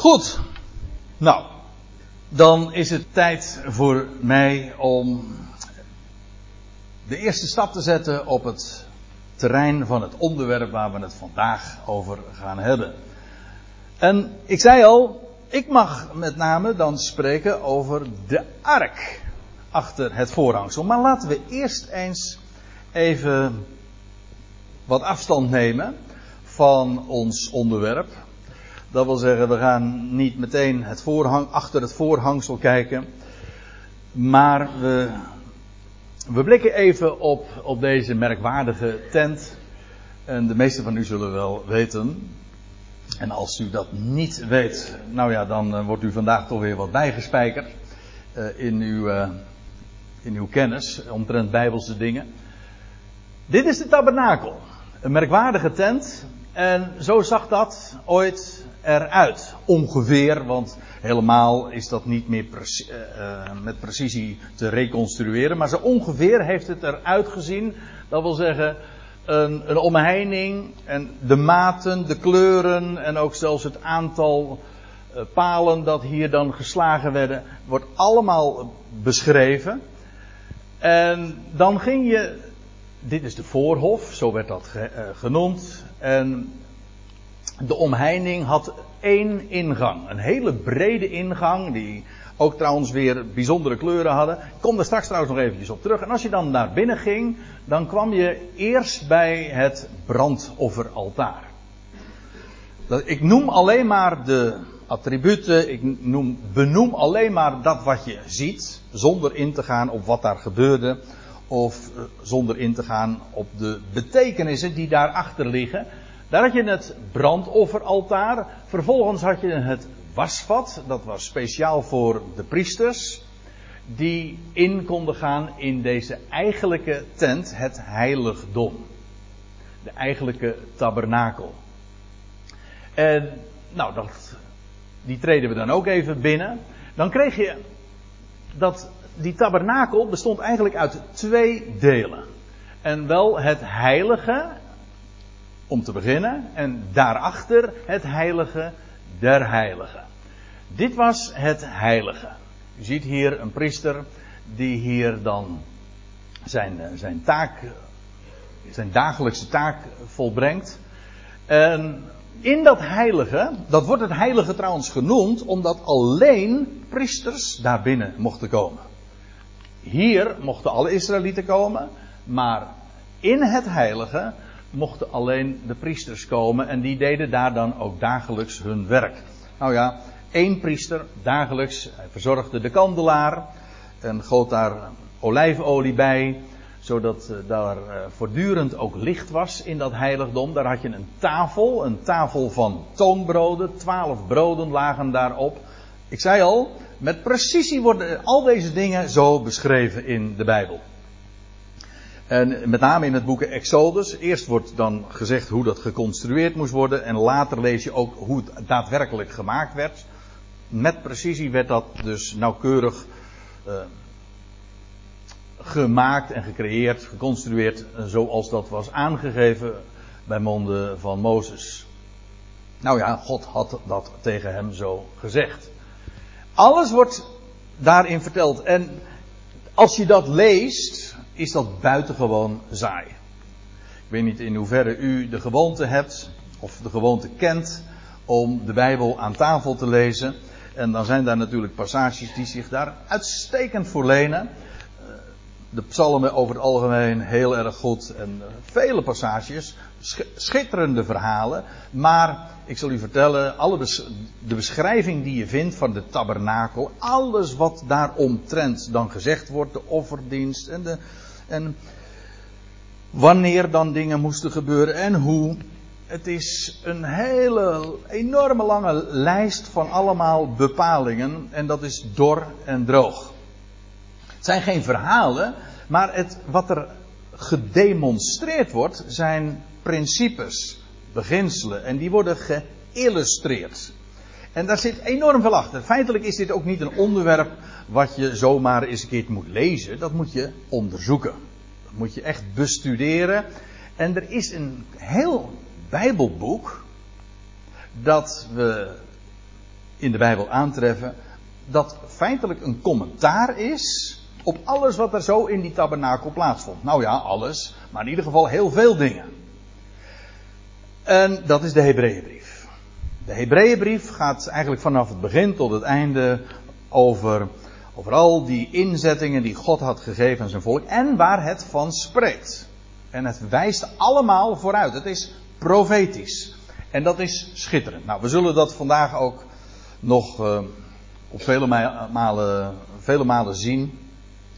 Goed. Nou, dan is het tijd voor mij om de eerste stap te zetten op het terrein van het onderwerp waar we het vandaag over gaan hebben. En ik zei al, ik mag met name dan spreken over de ark achter het voorhangsel. Maar laten we eerst eens even wat afstand nemen van ons onderwerp. Dat wil zeggen, we gaan niet meteen het voorhang, achter het voorhangsel kijken. Maar we, we blikken even op, op deze merkwaardige tent. En de meesten van u zullen wel weten. En als u dat niet weet, nou ja, dan uh, wordt u vandaag toch weer wat bijgespijkerd. Uh, in, uw, uh, in uw kennis omtrent bijbelse dingen. Dit is de tabernakel. Een merkwaardige tent. En zo zag dat ooit eruit. Ongeveer, want helemaal is dat niet meer preci uh, met precisie te reconstrueren. Maar zo ongeveer heeft het eruit gezien. Dat wil zeggen, een, een omheining en de maten, de kleuren en ook zelfs het aantal uh, palen dat hier dan geslagen werden, wordt allemaal beschreven. En dan ging je, dit is de voorhof, zo werd dat ge, genoemd. En de omheining had één ingang. Een hele brede ingang, die ook trouwens weer bijzondere kleuren hadden. Ik kom er straks trouwens nog eventjes op terug. En als je dan naar binnen ging, dan kwam je eerst bij het brandofferaltaar. Ik noem alleen maar de attributen, ik noem, benoem alleen maar dat wat je ziet, zonder in te gaan op wat daar gebeurde, of zonder in te gaan op de betekenissen die daarachter liggen. Daar had je het brandofferaltaar. Vervolgens had je het wasvat. Dat was speciaal voor de priesters. Die in konden gaan in deze eigenlijke tent, het heiligdom. De eigenlijke tabernakel. En, nou, die treden we dan ook even binnen. Dan kreeg je dat die tabernakel bestond eigenlijk uit twee delen. En wel het heilige om te beginnen. En daarachter het heilige der heiligen. Dit was het heilige. U ziet hier een priester die hier dan zijn, zijn taak, zijn dagelijkse taak volbrengt. En in dat heilige, dat wordt het heilige trouwens genoemd, omdat alleen priesters daar binnen mochten komen. Hier mochten alle Israëlieten komen, maar in het heilige mochten alleen de priesters komen en die deden daar dan ook dagelijks hun werk. Nou ja, één priester dagelijks, hij verzorgde de kandelaar en goot daar olijfolie bij, zodat daar voortdurend ook licht was in dat heiligdom. Daar had je een tafel, een tafel van toonbroden, twaalf broden lagen daarop. Ik zei al, met precisie worden al deze dingen zo beschreven in de Bijbel. En met name in het boek Exodus. Eerst wordt dan gezegd hoe dat geconstrueerd moest worden. En later lees je ook hoe het daadwerkelijk gemaakt werd. Met precisie werd dat dus nauwkeurig uh, gemaakt en gecreëerd, geconstrueerd. Zoals dat was aangegeven bij monden van Mozes. Nou ja, God had dat tegen hem zo gezegd. Alles wordt daarin verteld. En als je dat leest, is dat buitengewoon saai. Ik weet niet in hoeverre u de gewoonte hebt, of de gewoonte kent, om de Bijbel aan tafel te lezen. En dan zijn daar natuurlijk passages die zich daar uitstekend voor lenen. De psalmen over het algemeen heel erg goed. En vele passages, schitterende verhalen. Maar ik zal u vertellen, alle de beschrijving die je vindt van de tabernakel, alles wat daaromtrent dan gezegd wordt, de offerdienst en de, en wanneer dan dingen moesten gebeuren en hoe. Het is een hele enorme lange lijst van allemaal bepalingen en dat is dor en droog. Het zijn geen verhalen, maar het, wat er gedemonstreerd wordt zijn principes, beginselen en die worden geïllustreerd. En daar zit enorm veel achter. Feitelijk is dit ook niet een onderwerp wat je zomaar eens een keer moet lezen. Dat moet je onderzoeken. Dat moet je echt bestuderen. En er is een heel Bijbelboek dat we in de Bijbel aantreffen, dat feitelijk een commentaar is op alles wat er zo in die tabernakel plaatsvond. Nou ja, alles, maar in ieder geval heel veel dingen. En dat is de Hebreeënbrief. De Hebreeënbrief gaat eigenlijk vanaf het begin tot het einde over, over al die inzettingen die God had gegeven aan zijn volk en waar het van spreekt. En het wijst allemaal vooruit. Het is profetisch. En dat is schitterend. Nou, we zullen dat vandaag ook nog uh, op vele malen, vele malen zien.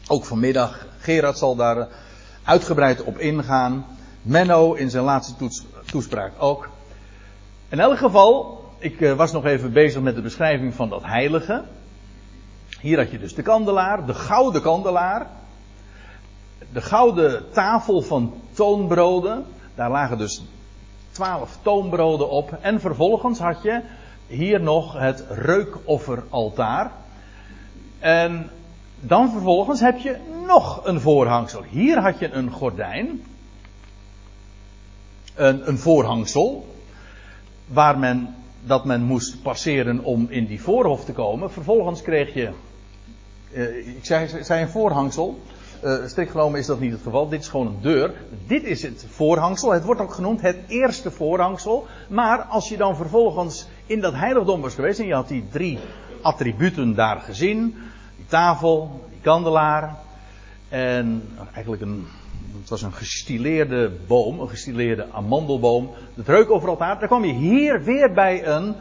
Ook vanmiddag. Gerard zal daar uitgebreid op ingaan. Menno in zijn laatste toespraak ook. In elk geval, ik uh, was nog even bezig met de beschrijving van dat heilige. Hier had je dus de kandelaar, de gouden kandelaar. De gouden tafel van toonbroden. Daar lagen dus twaalf toonbroden op. En vervolgens had je hier nog het reukofferaltaar. En dan vervolgens heb je nog een voorhangsel. Hier had je een gordijn. Een, een voorhangsel. Waar men, dat men moest passeren om in die voorhof te komen. Vervolgens kreeg je. Uh, ik zei, zei een voorhangsel. Uh, strikt genomen is dat niet het geval. Dit is gewoon een deur. Dit is het voorhangsel. Het wordt ook genoemd het eerste voorhangsel. Maar als je dan vervolgens in dat heiligdom was geweest en je had die drie attributen daar gezien. Die tafel, die kandelaar. En eigenlijk een, het was een gestileerde boom, een gestileerde amandelboom. Het reuk over elkaar. Dan kwam je hier weer bij een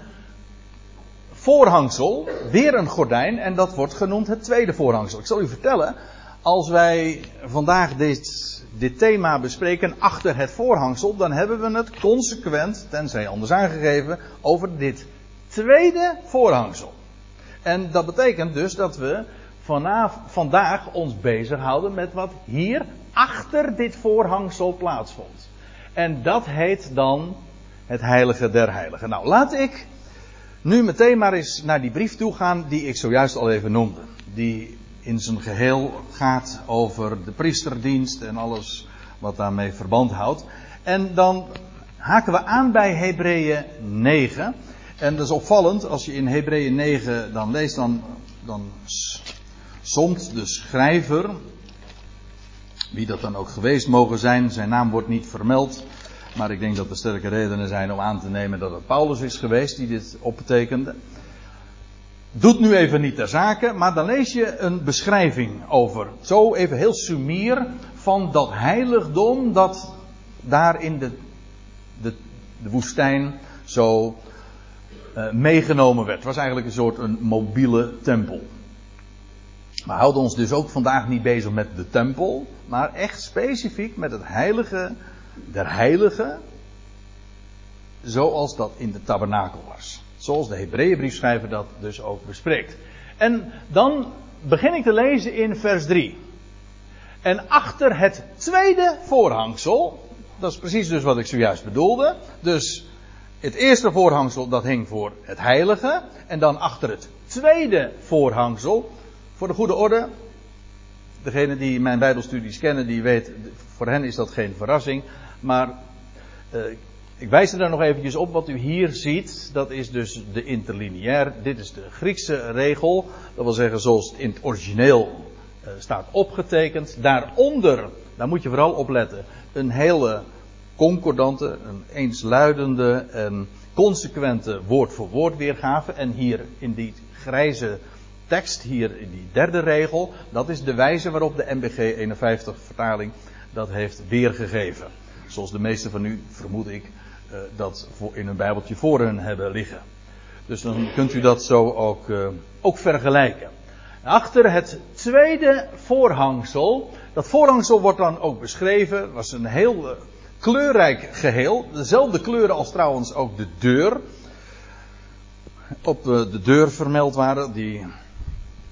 voorhangsel. Weer een gordijn. En dat wordt genoemd het tweede voorhangsel. Ik zal u vertellen als wij vandaag dit, dit thema bespreken achter het voorhangsel, dan hebben we het consequent, tenzij anders aangegeven, over dit tweede voorhangsel. En dat betekent dus dat we vanaf, vandaag ons bezighouden met wat hier achter dit voorhangsel plaatsvond. En dat heet dan het heilige der heiligen. Nou, laat ik nu meteen maar eens naar die brief toe gaan die ik zojuist al even noemde. Die in zijn geheel gaat over de priesterdienst en alles wat daarmee verband houdt. En dan haken we aan bij Hebreeën 9. En dat is opvallend, als je in Hebreeën 9 dan leest, dan, dan somt de schrijver, wie dat dan ook geweest mogen zijn, zijn naam wordt niet vermeld, maar ik denk dat er sterke redenen zijn om aan te nemen dat het Paulus is geweest die dit optekende. Doet nu even niet ter zake, maar dan lees je een beschrijving over. Zo even heel sumier van dat heiligdom dat daar in de, de, de woestijn zo uh, meegenomen werd. Het was eigenlijk een soort een mobiele tempel. We houden ons dus ook vandaag niet bezig met de tempel, maar echt specifiek met het heilige der heiligen, zoals dat in de tabernakel was. Zoals de Hebreeënbriefschrijver dat dus ook bespreekt. En dan begin ik te lezen in vers 3. En achter het tweede voorhangsel, dat is precies dus wat ik zojuist bedoelde. Dus het eerste voorhangsel dat hing voor het heilige. En dan achter het tweede voorhangsel, voor de goede orde. Degene die mijn bijbelstudies kennen, die weet, voor hen is dat geen verrassing. Maar uh, ik wijs er nog eventjes op wat u hier ziet. Dat is dus de interlineair. Dit is de Griekse regel. Dat wil zeggen zoals het in het origineel uh, staat opgetekend. Daaronder, daar moet je vooral op letten, een hele concordante, een eensluidende en consequente woord voor woord weergave. En hier in die grijze tekst, hier in die derde regel, dat is de wijze waarop de MBG 51 vertaling dat heeft weergegeven. Zoals de meeste van u, vermoed ik, uh, dat in een bijbeltje voor hen hebben liggen. Dus dan kunt u dat zo ook, uh, ook vergelijken. Achter het tweede voorhangsel, dat voorhangsel wordt dan ook beschreven, was een heel uh, kleurrijk geheel, dezelfde kleuren als trouwens ook de deur, op de deur vermeld waren, die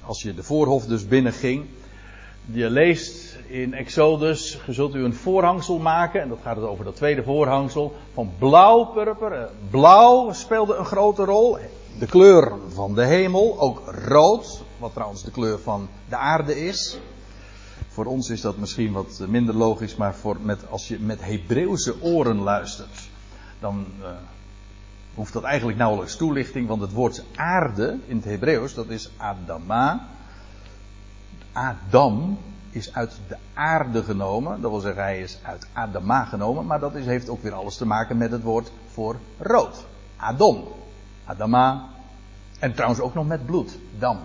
als je de voorhof dus binnenging, je leest in Exodus, zult u een voorhangsel maken, en dat gaat het over dat tweede voorhangsel, van blauw purper. Eh, blauw speelde een grote rol, de kleur van de hemel, ook rood, wat trouwens de kleur van de aarde is. Voor ons is dat misschien wat minder logisch, maar voor met, als je met Hebreeuwse oren luistert, dan uh, hoeft dat eigenlijk nauwelijks toelichting, want het woord aarde in het Hebreeuws, dat is Adama. Adam is uit de aarde genomen, dat wil zeggen hij is uit Adama genomen, maar dat is, heeft ook weer alles te maken met het woord voor rood. Adom. Adama. En trouwens ook nog met bloed. Dam.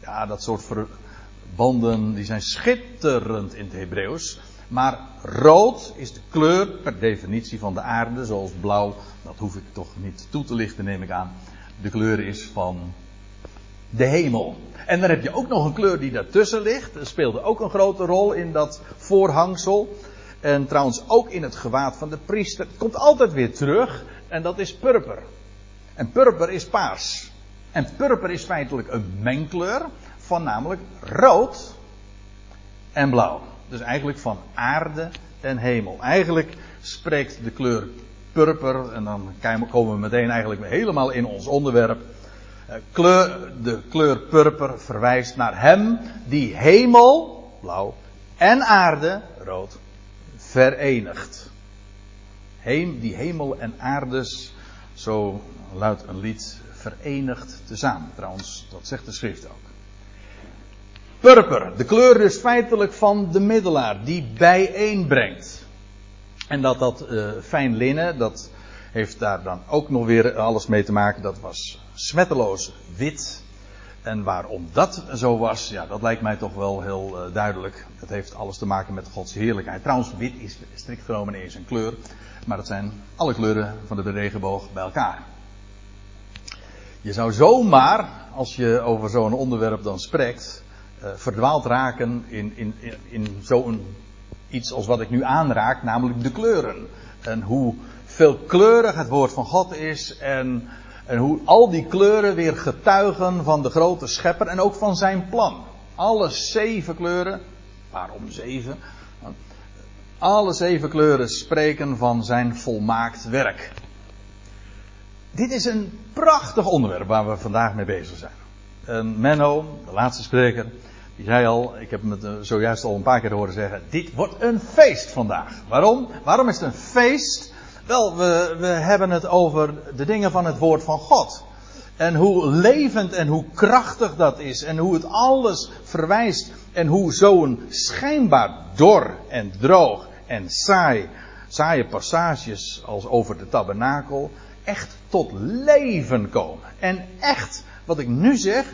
Ja, dat soort verbanden die zijn schitterend in het Hebreeuws. Maar rood is de kleur per definitie van de aarde, zoals blauw. Dat hoef ik toch niet toe te lichten, neem ik aan. De kleur is van de hemel. En dan heb je ook nog een kleur die daartussen ligt. Dat speelde ook een grote rol in dat voorhangsel. En trouwens ook in het gewaad van de priester. Het komt altijd weer terug. En dat is purper. En purper is paars. En purper is feitelijk een mengkleur van namelijk rood en blauw. Dus eigenlijk van aarde en hemel. Eigenlijk spreekt de kleur purper, en dan komen we meteen eigenlijk helemaal in ons onderwerp. Eh, kleur, de kleur purper verwijst naar hem die hemel, blauw, en aarde, rood, verenigt. Die hemel en aardes, zo luidt een lied, verenigd tezamen. Trouwens, dat zegt de schrift ook. Purper, de kleur dus feitelijk van de middelaar, die bijeenbrengt. En dat dat uh, fijn linnen, dat heeft daar dan ook nog weer alles mee te maken. Dat was smetteloos wit. En waarom dat zo was, ja, dat lijkt mij toch wel heel uh, duidelijk. Het heeft alles te maken met Gods heerlijkheid. Trouwens, wit is strikt genomen eens een kleur. Maar dat zijn alle kleuren van de regenboog bij elkaar. Je zou zomaar, als je over zo'n onderwerp dan spreekt, uh, verdwaald raken in, in, in, in zo'n iets als wat ik nu aanraak, namelijk de kleuren. En hoe veelkleurig het woord van God is en, en hoe al die kleuren weer getuigen van de grote schepper en ook van zijn plan. Alle zeven kleuren, waarom zeven? Alle zeven kleuren spreken van zijn volmaakt werk. Dit is een prachtig onderwerp waar we vandaag mee bezig zijn. En Menno, de laatste spreker, zei al, ik heb hem eh, zojuist al een paar keer horen zeggen, dit wordt een feest vandaag. Waarom? Waarom is het een feest? Wel, we, we hebben het over de dingen van het woord van God. En hoe levend en hoe krachtig dat is. En hoe het alles verwijst. En hoe zo'n schijnbaar dor en droog en saai, saaie passages als over de tabernakel echt tot leven komen. En echt, wat ik nu zeg,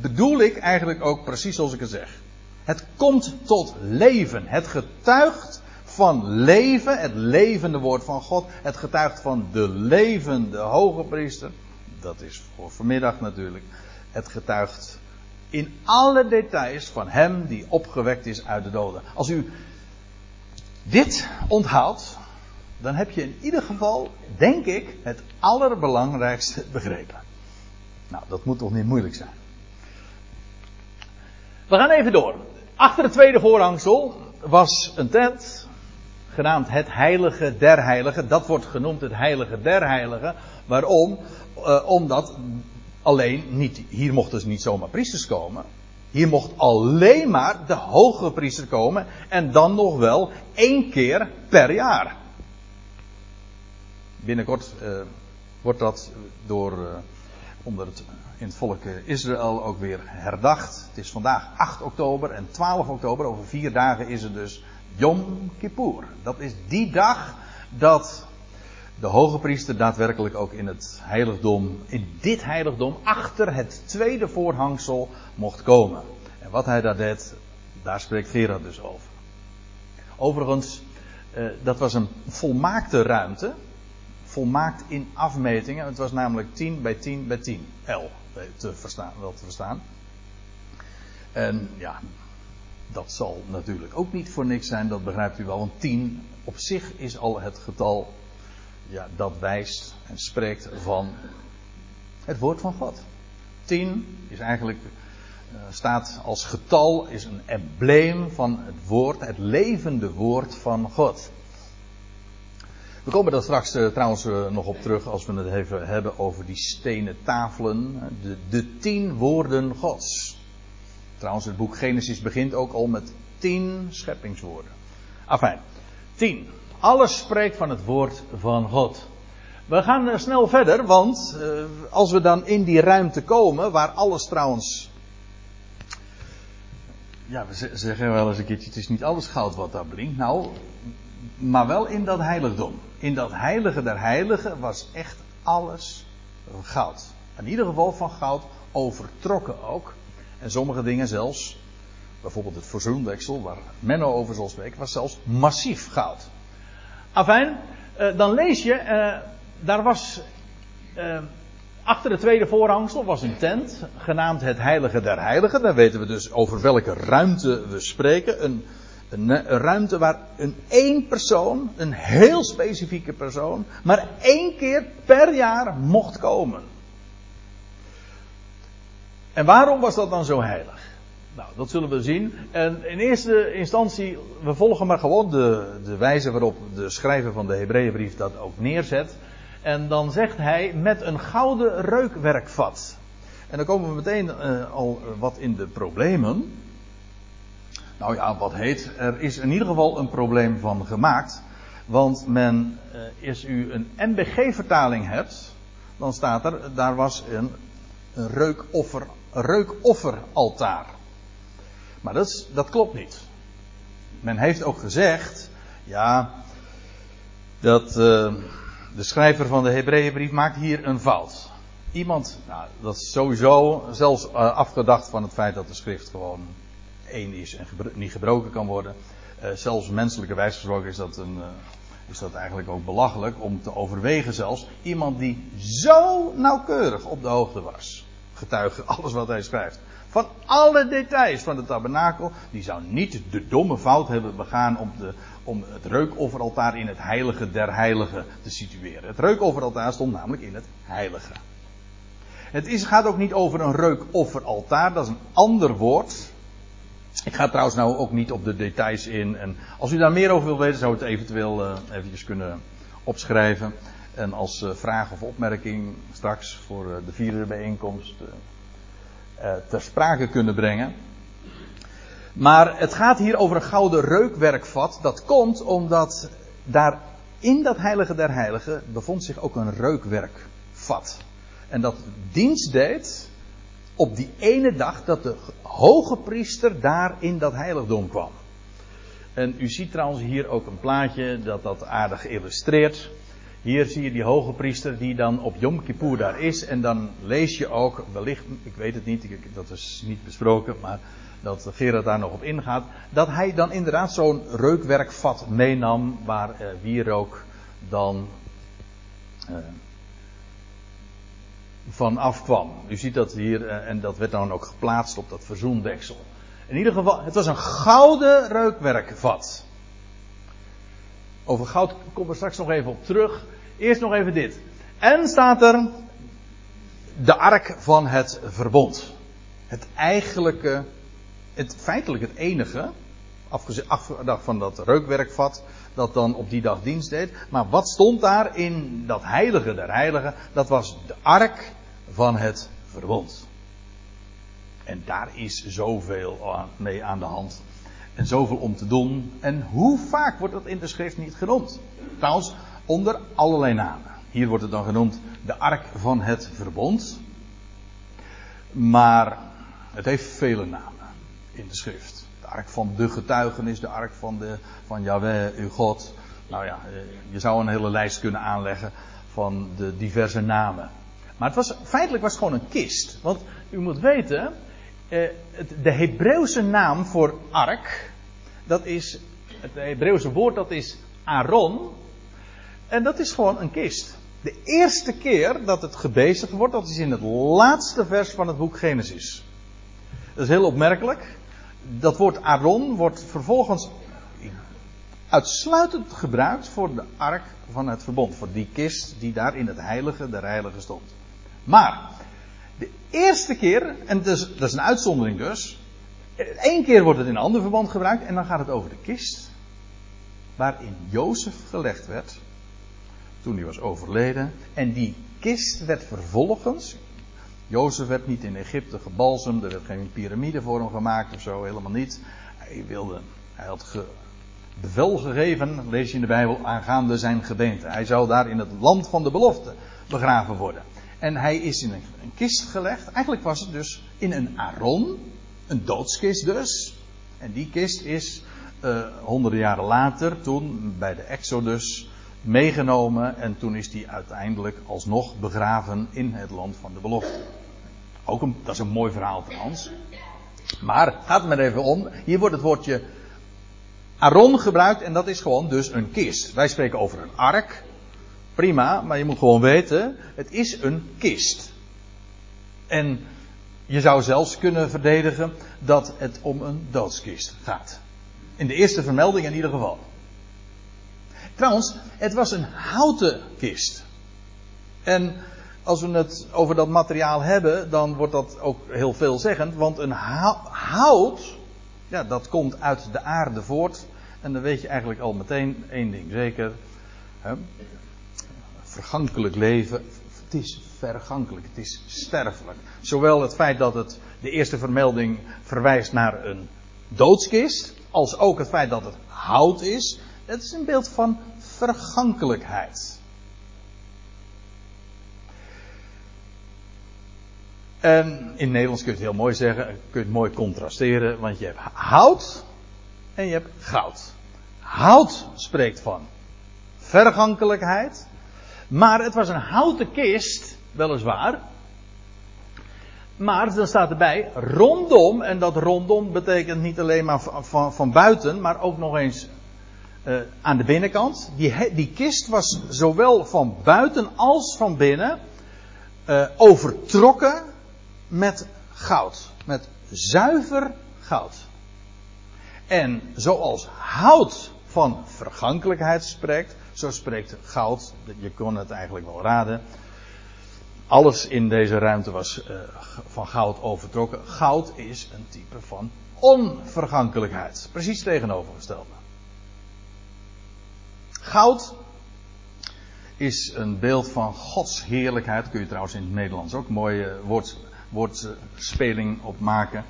bedoel ik eigenlijk ook precies zoals ik het zeg. Het komt tot leven. Het getuigt van leven, het levende woord van God. Het getuigt van de levende hoge priester. Dat is voor vanmiddag natuurlijk. Het getuigt in alle details van hem die opgewekt is uit de doden. Als u dit onthoudt, dan heb je in ieder geval, denk ik, het allerbelangrijkste begrepen. Nou, dat moet toch niet moeilijk zijn. We gaan even door. Achter het tweede voorhangsel was een tent, genaamd het Heilige der Heiligen. Dat wordt genoemd het Heilige der Heiligen. Waarom? Uh, omdat alleen niet, hier mochten dus niet zomaar priesters komen. Hier mocht alleen maar de hoge priester komen. En dan nog wel één keer per jaar. Binnenkort uh, wordt dat door, uh, onder het in het volk Israël ook weer herdacht. Het is vandaag 8 oktober en 12 oktober. Over vier dagen is het dus Yom Kippur. Dat is die dag dat de hoge priester daadwerkelijk ook in het heiligdom, in dit heiligdom, achter het tweede voorhangsel mocht komen. En wat hij daar deed, daar spreekt Gerard dus over. Overigens, eh, dat was een volmaakte ruimte. Volmaakt in afmetingen. Het was namelijk 10 bij 10 bij 10 L te verstaan, wel te verstaan. En ja, dat zal natuurlijk ook niet voor niks zijn, dat begrijpt u wel. Want 10 op zich is al het getal ja, dat wijst en spreekt van het woord van God. 10 is eigenlijk, uh, staat als getal, is een embleem van het woord, het levende woord van God. We komen daar straks uh, trouwens uh, nog op terug als we het even hebben over die stenen tafelen. De, de tien woorden Gods. Trouwens, het boek Genesis begint ook al met tien scheppingswoorden. Afijn, tien. Alles spreekt van het woord van God. We gaan uh, snel verder, want als we dan in die ruimte komen, waar alles trouwens. Ja, we zeggen wel eens een keertje: het is niet alles goud wat daar blinkt. Nou, maar wel in dat heiligdom. In dat heilige der heiligen was echt alles goud. In ieder geval van goud overtrokken ook. En sommige dingen zelfs, bijvoorbeeld het verzoendeksel, waar Menno over zal spreken, was zelfs massief goud. Afijn, uh, dan lees je, uh, daar was uh, achter de tweede voorhangsel was een tent, genaamd het Heilige der Heiligen. Daar weten we dus over welke ruimte we spreken. Een, een, een, ruimte waar een één persoon, een heel specifieke persoon, maar één keer per jaar mocht komen. En waarom was dat dan zo heilig? Nou, dat zullen we zien. En in eerste instantie, we volgen maar gewoon de, de wijze waarop de schrijver van de Hebreeënbrief dat ook neerzet. En dan zegt hij met een gouden reukwerkvat. En dan komen we meteen uh, al wat in de problemen. Nou ja, wat heet. Er is in ieder geval een probleem van gemaakt. Want men, uh, als u een MBG-vertaling hebt, dan staat er, daar was een, een reukoffer, reukofferaltaar. Maar dat, is, dat klopt niet. Men heeft ook gezegd, ja, dat uh, de schrijver van de Hebreeënbrief maakt hier een fout. Iemand, nou, dat is sowieso zelfs uh, afgedacht van het feit dat de schrift gewoon één is en niet gebroken kan worden. Uh, zelfs menselijke wijs gesproken is dat, een, is dat eigenlijk ook belachelijk om te overwegen zelfs. Iemand die zo nauwkeurig op de hoogte was. Getuige alles wat hij schrijft van alle details van de tabernakel. Die zou niet de domme fout hebben begaan om, de, om het reukofferaltaar in het heilige der heiligen te situeren. Het reukofferaltaar stond namelijk in het heilige. Het is, gaat ook niet over een reukofferaltaar, dat is een ander woord. Ik ga trouwens nou ook niet op de details in. En als u daar meer over wilt weten, zou het eventueel uh, eventjes kunnen opschrijven. En als uh, vraag of opmerking straks voor uh, de vierde bijeenkomst ter sprake kunnen brengen. Maar het gaat hier over een gouden reukwerkvat. Dat komt omdat daar in dat heilige der heiligen bevond zich ook een reukwerkvat. En dat dienst deed op die ene dag dat de hoge priester daar in dat heiligdom kwam. En u ziet trouwens hier ook een plaatje dat dat aardig illustreert. Hier zie je die hoge priester die dan op Yom Kippur daar is. En dan lees je ook, wellicht, ik weet het niet, dat is niet besproken, maar dat Gerard daar nog op ingaat. Dat hij dan inderdaad zo'n reukwerkvat meenam waar uh, wierook dan uh, van afkwam. U ziet dat hier, uh, en dat werd dan ook geplaatst op dat verzoendeksel. In ieder geval, het was een gouden reukwerkvat. Over goud komen we straks nog even op terug. Eerst nog even dit. En staat er de ark van het verbond. Het eigenlijke, het feitelijk het enige, afgedacht van dat reukwerkvat, dat dan op die dag dienst deed. Maar wat stond daar in dat heilige der heiligen? Dat was de ark van het verbond. En daar is zoveel mee aan de hand en zoveel om te doen. En hoe vaak wordt dat in de schrift niet genoemd? Trouwens, onder allerlei namen. Hier wordt het dan genoemd de ark van het verbond. Maar het heeft vele namen in de schrift. De ark van de getuigenis, de ark van, de, van Yahweh, uw God. Nou ja, je zou een hele lijst kunnen aanleggen van de diverse namen. Maar het was, feitelijk was gewoon een kist. Want u moet weten, eh, de Hebreeuwse naam voor ark, dat is, het Hebreeuwse woord dat is Aaron. En dat is gewoon een kist. De eerste keer dat het gebezigd wordt, dat is in het laatste vers van het boek Genesis. Dat is heel opmerkelijk. Dat woord Aaron wordt vervolgens uitsluitend gebruikt voor de ark van het verbond. Voor die kist die daar in het heilige der heiligen stond. Maar, de eerste keer, en dat is, dat is een uitzondering dus. Eén keer wordt het in een ander verband gebruikt en dan gaat het over de kist. Waarin Jozef gelegd werd. Toen hij was overleden. En die kist werd vervolgens. Jozef werd niet in Egypte gebalsemd. Er werd geen piramide voor hem gemaakt of zo. Helemaal niet. Hij wilde. Hij had bevel gegeven, lees je in de Bijbel, aangaande zijn gebeente. Hij zou daar in het land van de belofte begraven worden. En hij is in een, kist gelegd. Eigenlijk was het dus in een aron, een doodskist dus. En die kist is uh, honderden jaren later, toen bij de Exodus, meegenomen. En toen is die uiteindelijk alsnog begraven in het land van de belofte. Ook een, dat is een mooi verhaal trouwens. Maar gaat maar even om. Hier wordt het woordje Aaron gebruikt en dat is gewoon dus een kist. Wij spreken over een ark. Prima, maar je moet gewoon weten, het is een kist. En je zou zelfs kunnen verdedigen dat het om een doodskist gaat. In de eerste vermelding in ieder geval. Trouwens, het was een houten kist. En als we het over dat materiaal hebben, dan wordt dat ook heel veelzeggend. Want een hout, ja, dat komt uit de aarde voort. En dan weet je eigenlijk al meteen één ding zeker. Hè? Vergankelijk leven, het is vergankelijk, het is sterfelijk. Zowel het feit dat het de eerste vermelding verwijst naar een doodskist, als ook het feit dat het hout is. Het is een beeld van vergankelijkheid. En in Nederlands kun je het heel mooi zeggen, kun je het mooi contrasteren, want je hebt hout en je hebt goud. Hout spreekt van vergankelijkheid, maar het was een houten kist, weliswaar. Maar dan staat erbij rondom, en dat rondom betekent niet alleen maar van, van, van buiten, maar ook nog eens uh, aan de binnenkant. Die, die kist was zowel van buiten als van binnen uh, overtrokken met goud. Met zuiver goud. En zoals hout van vergankelijkheid spreekt, zo spreekt goud, je kon het eigenlijk wel raden. Alles in deze ruimte was uh, van goud overtrokken. Goud is een type van onvergankelijkheid. Precies tegenovergestelde. Goud is een beeld van Gods heerlijkheid. Kun je trouwens in het Nederlands ook mooie woord, woordspeling op maken.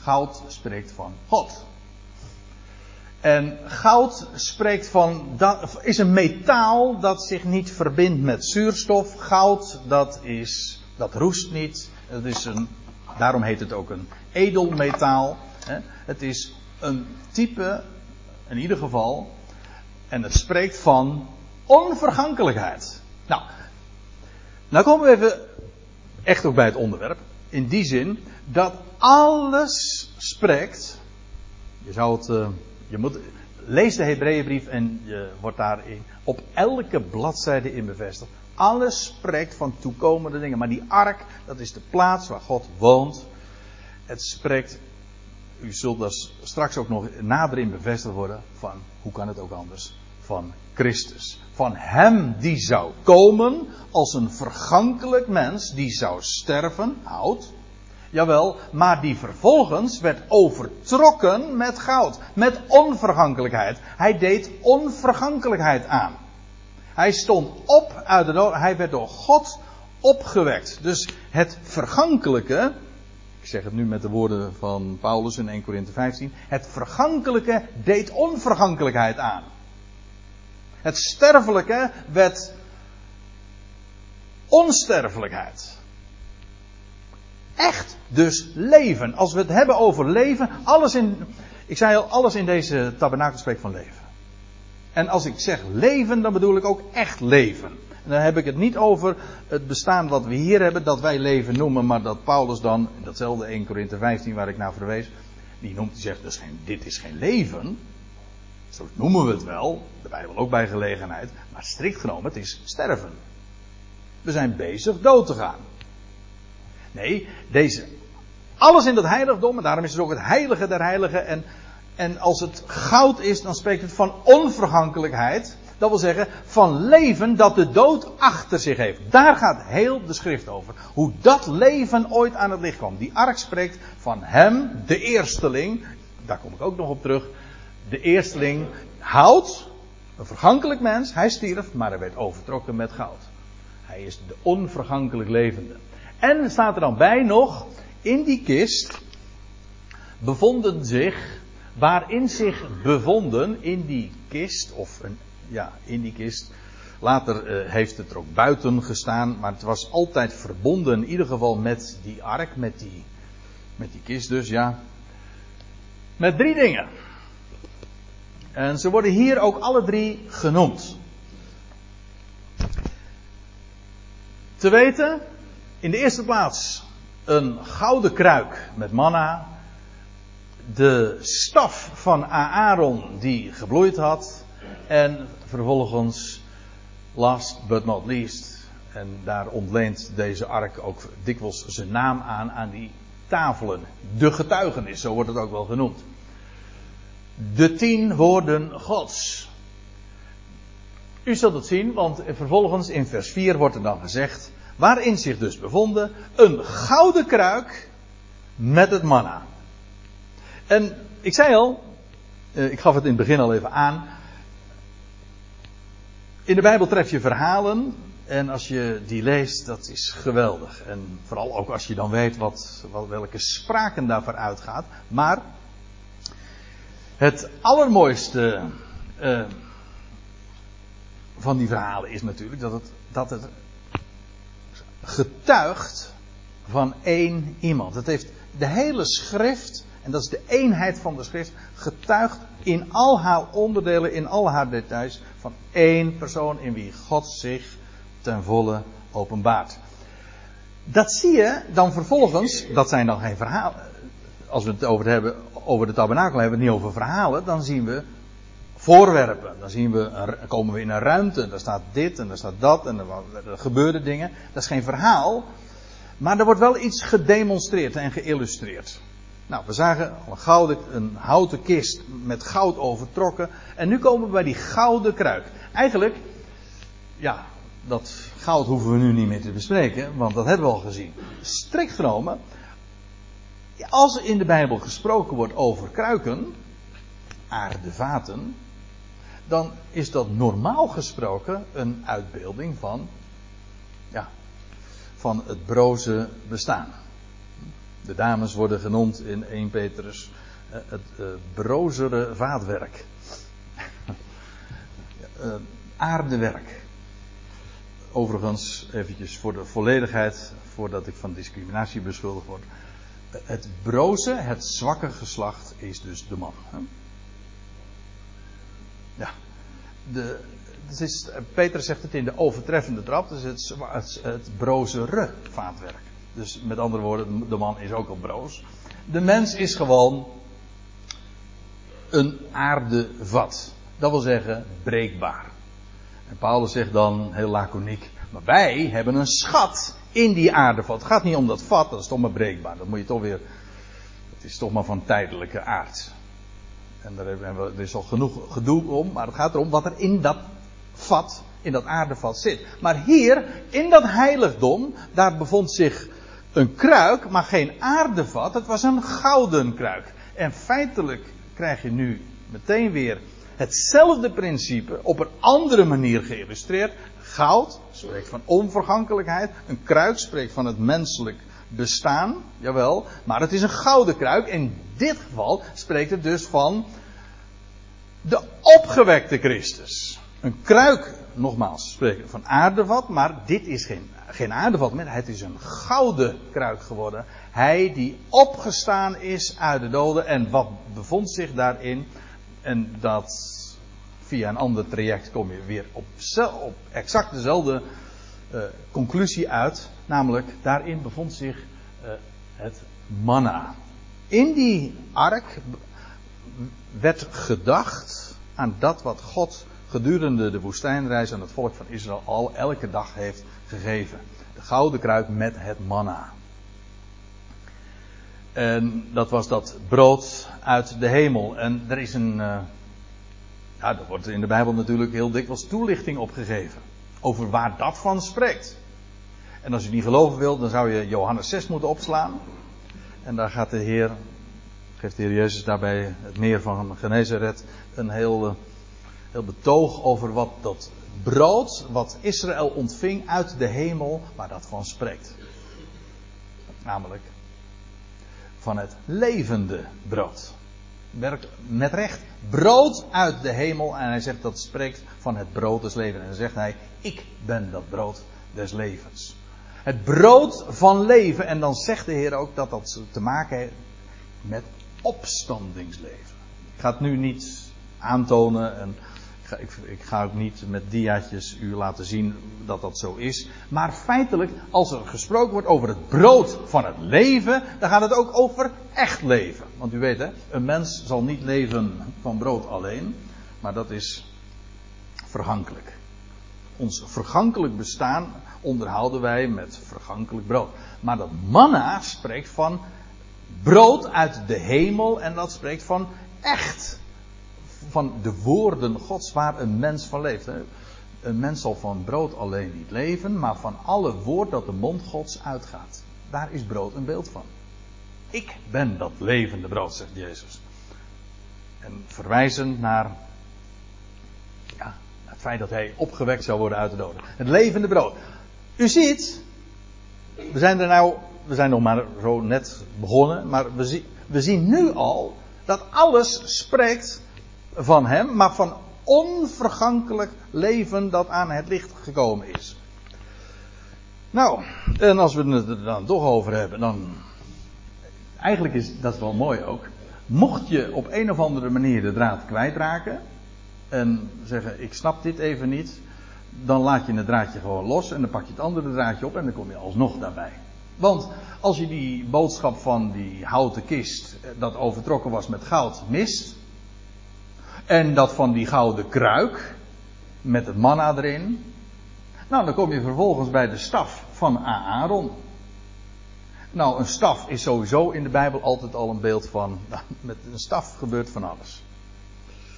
Goud spreekt van God. En goud spreekt van, dat, is een metaal dat zich niet verbindt met zuurstof. Goud, dat is, dat roest niet. Het is een, daarom heet het ook een edelmetaal. Het is een type, in ieder geval, en het spreekt van onvergankelijkheid. Nou, nou komen we even echt ook bij het onderwerp. In die zin dat alles spreekt. Je zou het. Uh, je moet, lees de Hebreeënbrief en je wordt daarin op elke bladzijde in bevestigd. Alles spreekt van toekomende dingen. Maar die ark, dat is de plaats waar God woont. Het spreekt, u zult dat straks ook nog nader in bevestigd worden, van hoe kan het ook anders? Van Christus. Van Hem die zou komen als een vergankelijk mens, die zou sterven, hout. Jawel, maar die vervolgens werd overtrokken met goud, met onvergankelijkheid. Hij deed onvergankelijkheid aan. Hij stond op uit de dood, hij werd door God opgewekt. Dus het vergankelijke, ik zeg het nu met de woorden van Paulus in 1 Corinthië 15, het vergankelijke deed onvergankelijkheid aan. Het sterfelijke werd onsterfelijkheid. Echt dus leven. Als we het hebben over leven, alles in, ik zei al, alles in deze tabernakel spreekt van leven. En als ik zeg leven, dan bedoel ik ook echt leven. Dan heb ik het niet over het bestaan wat we hier hebben, dat wij leven noemen, maar dat Paulus dan, in datzelfde 1 Korinthe 15 waar ik naar verwees, die noemt, die zegt, dus geen, dit is geen leven. Zo noemen we het wel, de Bijbel ook bij gelegenheid, maar strikt genomen, het is sterven. We zijn bezig dood te gaan. Nee, deze, alles in dat heiligdom, en daarom is het ook het heilige der heiligen. En, en als het goud is, dan spreekt het van onvergankelijkheid. Dat wil zeggen, van leven dat de dood achter zich heeft. Daar gaat heel de schrift over. Hoe dat leven ooit aan het licht kwam. Die ark spreekt van hem, de eersteling. Daar kom ik ook nog op terug. De eersteling hout, een vergankelijk mens. Hij stierf, maar hij werd overtrokken met goud. Hij is de onvergankelijk levende. En staat er dan bij nog, in die kist bevonden zich waarin zich bevonden in die kist, of een, ja, in die kist. Later uh, heeft het er ook buiten gestaan, maar het was altijd verbonden in ieder geval met die ark, met die, met die kist dus, ja. Met drie dingen. En ze worden hier ook alle drie genoemd. Te weten, in de eerste plaats een gouden kruik met manna. De staf van Aaron die gebloeid had. En vervolgens, last but not least, en daar ontleent deze ark ook dikwijls zijn naam aan, aan die tafelen. De getuigenis, zo wordt het ook wel genoemd. De tien woorden Gods. U zult het zien, want vervolgens in vers 4 wordt er dan gezegd, waarin zich dus bevonden een gouden kruik met het manna. En ik zei al, eh, ik gaf het in het begin al even aan, in de Bijbel tref je verhalen en als je die leest, dat is geweldig. En vooral ook als je dan weet wat, wat welke spraken daarvoor uitgaat. Maar het allermooiste uh, van die verhalen is natuurlijk dat het, dat het getuigt van één iemand. Het heeft de hele schrift, en dat is de eenheid van de schrift, getuigt in al haar onderdelen, in al haar details, van één persoon in wie God zich ten volle openbaart. Dat zie je dan vervolgens, dat zijn dan geen verhalen. Als we het over, hebben, over de tabernakel hebben, niet over verhalen, dan zien we voorwerpen. Dan zien we, komen we in een ruimte, daar staat dit en daar staat dat en er, er gebeuren dingen. Dat is geen verhaal, maar er wordt wel iets gedemonstreerd en geïllustreerd. Nou, we zagen een, gouden, een houten kist met goud overtrokken. En nu komen we bij die gouden kruik. Eigenlijk, ja, dat goud hoeven we nu niet meer te bespreken, want dat hebben we al gezien. Strikt genomen, als in de Bijbel gesproken wordt over kruiken, aardevaten, dan is dat normaal gesproken een uitbeelding van, ja, van het broze bestaan. De dames worden genoemd in 1 Petrus eh, het uh, brozere vaatwerk. uh, aardewerk. Overigens, eventjes voor de volledigheid, voordat ik van discriminatie beschuldigd word. Het broze, het zwakke geslacht, is dus de man. Ja. De, het is, Peter zegt het in de overtreffende trap, dus het, het, het brozere vaatwerk. Dus met andere woorden, de man is ook al broos. De mens is gewoon een aardevat. Dat wil zeggen, breekbaar. En Paulus zegt dan heel laconiek, maar wij hebben een schat in die aardevat. Het gaat niet om dat vat, dat is toch maar breekbaar. Dat moet je toch weer, het is toch maar van tijdelijke aard. En daar hebben we, er is al genoeg gedoe om, maar het gaat erom wat er in dat vat, in dat aardevat zit. Maar hier, in dat heiligdom, daar bevond zich een kruik, maar geen aardevat. Het was een gouden kruik. En feitelijk krijg je nu meteen weer hetzelfde principe op een andere manier geïllustreerd. Goud spreekt van onvergankelijkheid. Een kruik spreekt van het menselijk bestaan. Jawel. Maar het is een gouden kruik. In dit geval spreekt het dus van de opgewekte Christus. Een kruik, nogmaals, spreken van aardevat. Maar dit is geen, geen aardevat meer. Het is een gouden kruik geworden. Hij die opgestaan is uit de doden. En wat bevond zich daarin? En dat via een ander traject kom je weer op, op exact dezelfde uh, conclusie uit. Namelijk, daarin bevond zich uh, het manna. In die ark werd gedacht aan dat wat God gedurende de woestijnreis aan het volk van Israël al elke dag heeft gegeven. De gouden kruik met het manna. En dat was dat brood uit de hemel. En er is een. Uh, ja, er wordt in de Bijbel natuurlijk heel dikwijls toelichting op gegeven. Over waar dat van spreekt. En als je niet geloven wilt, dan zou je Johannes 6 moeten opslaan. En daar gaat de Heer, geeft de Heer Jezus daarbij het meer van Genezeret een heel, eh, heel betoog over wat dat brood, wat Israël ontving uit de hemel, waar dat van spreekt. Namelijk van het levende brood. werk, met recht, brood uit de hemel. En hij zegt dat spreekt van het brood des levens. En dan zegt hij, ik ben dat brood des levens. Het brood van leven. En dan zegt de Heer ook dat dat te maken heeft met opstandingsleven. Ik ga het nu niet aantonen en ik, ik ga ook niet met diaatjes u laten zien dat dat zo is. Maar feitelijk, als er gesproken wordt over het brood van het leven, dan gaat het ook over echt leven. Want u weet hè, een mens zal niet leven van brood alleen, maar dat is vergankelijk. Ons vergankelijk bestaan onderhouden wij met vergankelijk brood. Maar dat manna spreekt van brood uit de hemel en dat spreekt van echt. Van de woorden Gods waar een mens van leeft. Een mens zal van brood alleen niet leven, maar van alle woord dat de mond Gods uitgaat. Daar is brood een beeld van. Ik ben dat levende brood, zegt Jezus. En verwijzend naar ja, het feit dat hij opgewekt zou worden uit de doden. Het levende brood. U ziet, we zijn er nou, we zijn nog maar zo net begonnen, maar we, we zien nu al dat alles spreekt van hem, maar van onvergankelijk leven dat aan het licht gekomen is. Nou, en als we het er dan toch over hebben, dan. Eigenlijk is dat wel mooi ook. Mocht je op een of andere manier de draad kwijtraken. en zeggen: Ik snap dit even niet dan laat je het draadje gewoon los en dan pak je het andere draadje op en dan kom je alsnog daarbij. Want als je die boodschap van die houten kist, eh, dat overtrokken was met goud, mist. En dat van die gouden kruik, met het manna erin. Nou, dan kom je vervolgens bij de staf van Aaron. Nou, een staf is sowieso in de Bijbel altijd al een beeld van. Nou, met een staf gebeurt van alles.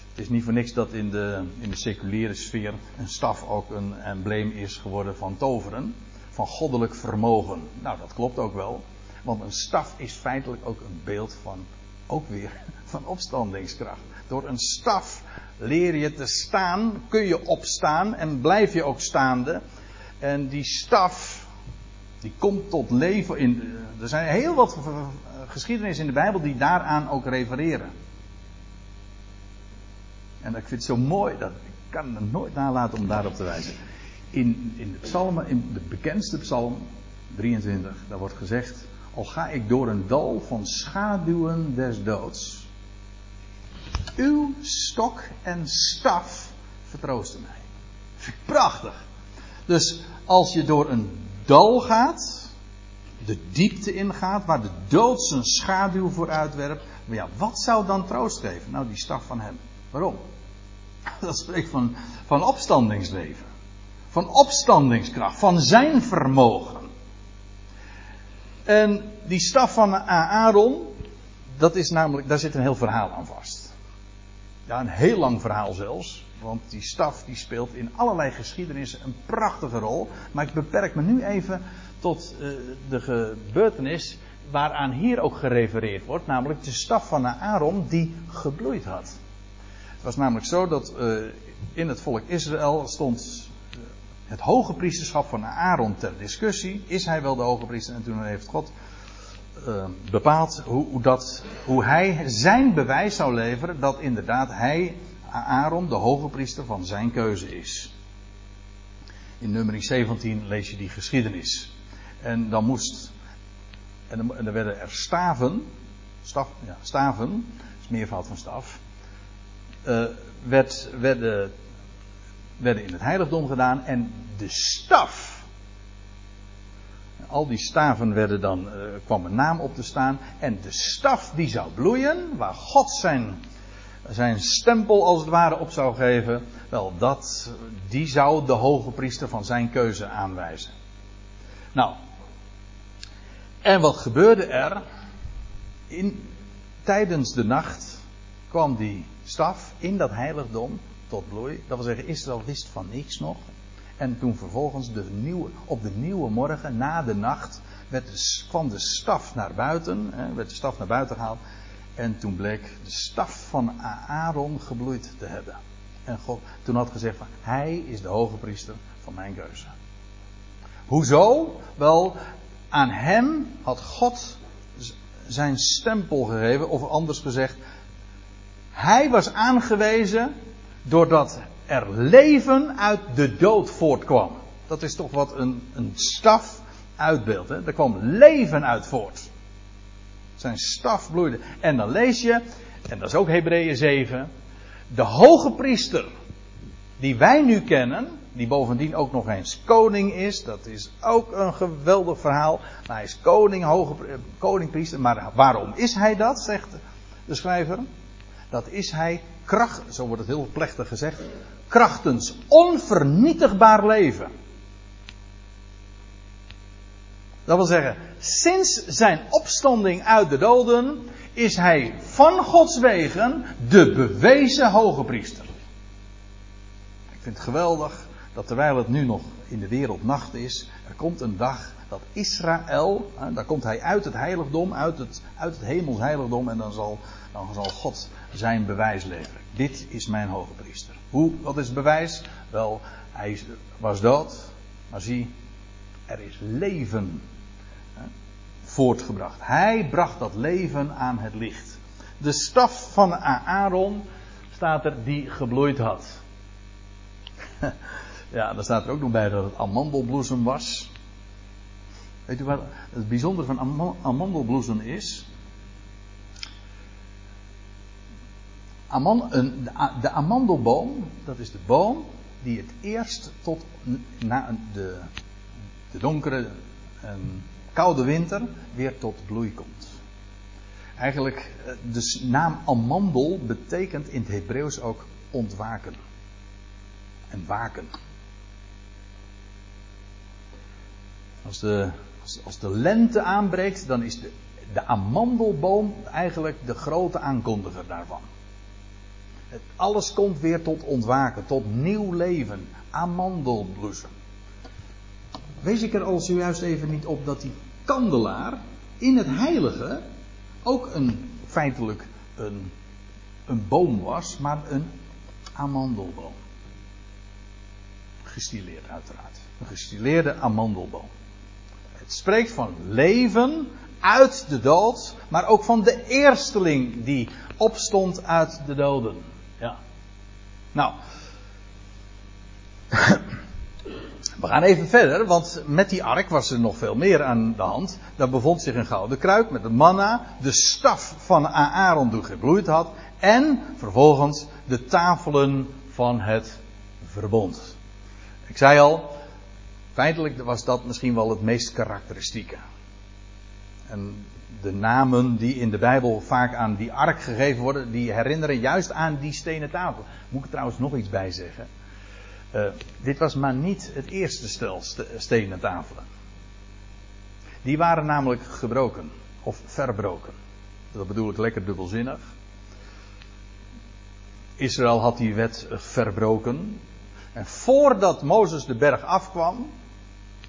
Het is niet voor niks dat in de, in de seculiere sfeer een staf ook een embleem is geworden van toveren. Van goddelijk vermogen. Nou, dat klopt ook wel. Want een staf is feitelijk ook een beeld van, ook weer, van opstandingskracht. Door een staf leer je te staan, kun je opstaan en blijf je ook staande. En die staf, die komt tot leven in. Er zijn heel wat geschiedenissen in de Bijbel die daaraan ook refereren. En ik vind het zo mooi, dat, ik kan het nooit nalaten om daarop te wijzen. In, in de psalmen, in de bekendste psalm 23, daar wordt gezegd, al ga ik door een dal van schaduwen des doods. Uw stok en staf vertroosten mij. Prachtig. Dus als je door een dal gaat, de diepte ingaat, waar de dood zijn schaduw voor uitwerpt, maar ja, wat zou dan troost geven? Nou, die staf van hem. Waarom? Dat spreekt van, van opstandingsleven. Van opstandingskracht. Van zijn vermogen. En die staf van Aaron. Dat is namelijk, daar zit een heel verhaal aan vast. Ja, een heel lang verhaal zelfs. Want die staf die speelt in allerlei geschiedenissen een prachtige rol. Maar ik beperk me nu even tot uh, de gebeurtenis waaraan hier ook gerefereerd wordt. Namelijk de staf van Aaron die gebloeid had was namelijk zo dat uh, in het volk Israël stond uh, het hoge priesterschap van Aaron ter discussie. Is hij wel de hoge priester? En toen heeft God uh, bepaald hoe, dat, hoe hij zijn bewijs zou leveren dat inderdaad hij, Aaron, de hoge priester van zijn keuze is. In nummer 17 lees je die geschiedenis. En dan moest, en dan werden er staven, staf, ja, staven, is meervoud van staf uh, werd, werden, werden in het heiligdom gedaan. En de staf. Al die staven werden dan, uh, kwam een naam op te staan. En de staf die zou bloeien, waar God zijn, zijn stempel als het ware op zou geven. Wel, dat, die zou de hoge priester van zijn keuze aanwijzen. Nou, en wat gebeurde er? In, tijdens de nacht kwam die staf in dat heiligdom tot bloei. Dat wil zeggen, Israël wist van niks nog. En toen vervolgens de nieuwe, op de nieuwe morgen, na de nacht, werd de, kwam de staf naar buiten. Hè, werd de staf naar buiten gehaald. En toen bleek de staf van Aaron gebloeid te hebben. En God toen had gezegd van, hij is de hoge priester van mijn keuze. Hoezo? Wel, aan hem had God zijn stempel gegeven, of anders gezegd, Hij was aangewezen doordat er leven uit de dood voortkwam. Dat is toch wat een, een staf uitbeeldt. Hè? Er kwam leven uit voort. Zijn staf bloeide. En dan lees je, en dat is ook Hebreeën 7, de hoge priester die wij nu kennen, die bovendien ook nog eens koning is, dat is ook een geweldig verhaal. hij is koning, hoge koningpriester, maar waarom is hij dat, zegt de schrijver? Dat is hij kracht, zo wordt het heel plechtig gezegd, krachtens onvernietigbaar leven. Dat wil zeggen, sinds zijn opstanding uit de doden is hij van Gods wegen de bewezen hoge priester. Ik vind het geweldig dat terwijl het nu nog in de wereld nacht is, er komt een dag dat Israël, daar komt hij uit het heiligdom, uit het, uit het hemels heiligdom en dan zal, dan zal God zijn bewijs leveren. Dit is mijn hoge priester. Hoe, wat is het bewijs? Wel, hij was dood, maar zie, er is leven voortgebracht. Hij bracht dat leven aan het licht. De staf van Aaron staat er die gebloeid had. Ja, daar staat er ook nog bij dat het amandelbloesem was. Weet u wat het bijzondere van amandelbloesem is? Een, de amandelboom, dat is de boom die het eerst tot na de, de donkere en koude winter weer tot bloei komt. Eigenlijk, eh, de naam amandel betekent in het Hebreeuws ook ontwaken. En waken. Als de, als de lente aanbreekt, dan is de, de amandelboom eigenlijk de grote aankondiger daarvan. Alles komt weer tot ontwaken, tot nieuw leven. Amandelbloesem. Wees ik er al zojuist even niet op dat die kandelaar in het heilige ook een, feitelijk een, een boom was, maar een amandelboom. Gestileerd uiteraard. Een gestileerde amandelboom. Het spreekt van leven uit de dood, maar ook van de eersteling die opstond uit de doden. Nou. We gaan even verder, want met die ark was er nog veel meer aan de hand. Daar bevond zich een gouden kruik met de manna, de staf van Aaron die gebloeid had en vervolgens de tafelen van het verbond. Ik zei al, feitelijk was dat misschien wel het meest karakteristieke. En de namen die in de Bijbel vaak aan die ark gegeven worden, die herinneren juist aan die stenen tafel. Moet ik er trouwens nog iets bij zeggen? Uh, dit was maar niet het eerste stel stenen tafelen. Die waren namelijk gebroken of verbroken. Dat bedoel ik lekker dubbelzinnig. Israël had die wet verbroken. En voordat Mozes de berg afkwam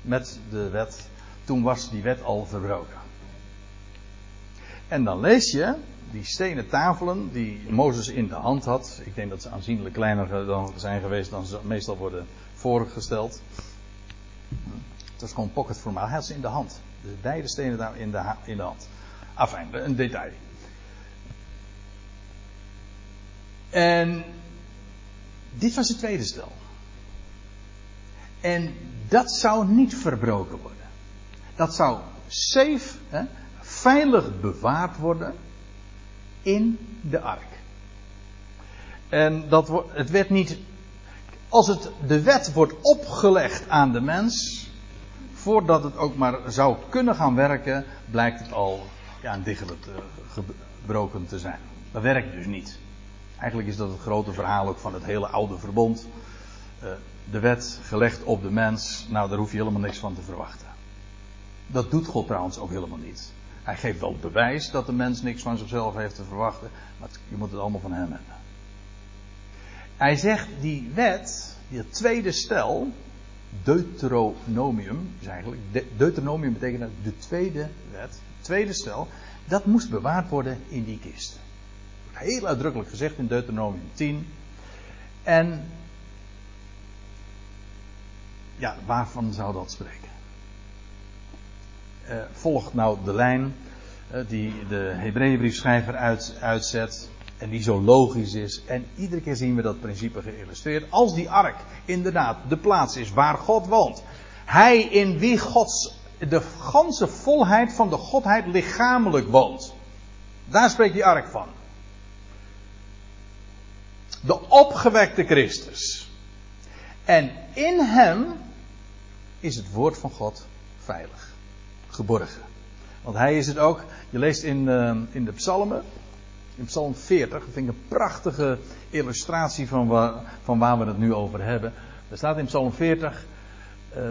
met de wet, toen was die wet al verbroken. En dan lees je die stenen tafelen die Mozes in de hand had. Ik denk dat ze aanzienlijk kleiner dan zijn geweest dan ze meestal worden voorgesteld. Het was gewoon pocketformaat. Hij had ze in de hand. Dus beide stenen daar in de, in de hand. Afijn, een detail. En dit was het tweede stel. En dat zou niet verbroken worden. Dat zou safe, hè, veilig bewaard worden in de ark. En dat, het werd niet. Als het, de wet wordt opgelegd aan de mens. Voordat het ook maar zou kunnen gaan werken. blijkt het al ja, een diggelijk gebroken te zijn. Dat werkt dus niet. Eigenlijk is dat het grote verhaal ook van het hele oude verbond. Uh, de wet gelegd op de mens. Nou, daar hoef je helemaal niks van te verwachten. Dat doet God trouwens ook helemaal niet. Hij geeft wel bewijs dat de mens niks van zichzelf heeft te verwachten, maar je moet het allemaal van hem hebben. Hij zegt die wet, die tweede stel, Deuteronomium, is eigenlijk, Deuteronomium betekent de tweede wet, tweede stel, dat moest bewaard worden in die kist. Heel uitdrukkelijk gezegd in Deuteronomium 10. En ja, waarvan zou dat spreken? Uh, volgt nou de lijn uh, die de Hebreeënbriefschrijver uit, uitzet. En die zo logisch is. En iedere keer zien we dat principe geïllustreerd. Als die ark inderdaad de plaats is waar God woont. Hij in wie Gods, de ganse volheid van de Godheid lichamelijk woont. Daar spreekt die ark van. De opgewekte Christus. En in hem is het woord van God veilig. Geborgen. Want hij is het ook. Je leest in, uh, in de psalmen. In psalm 40. Dat vind ik een prachtige illustratie van waar, van waar we het nu over hebben. Er staat in psalm 40. Uh,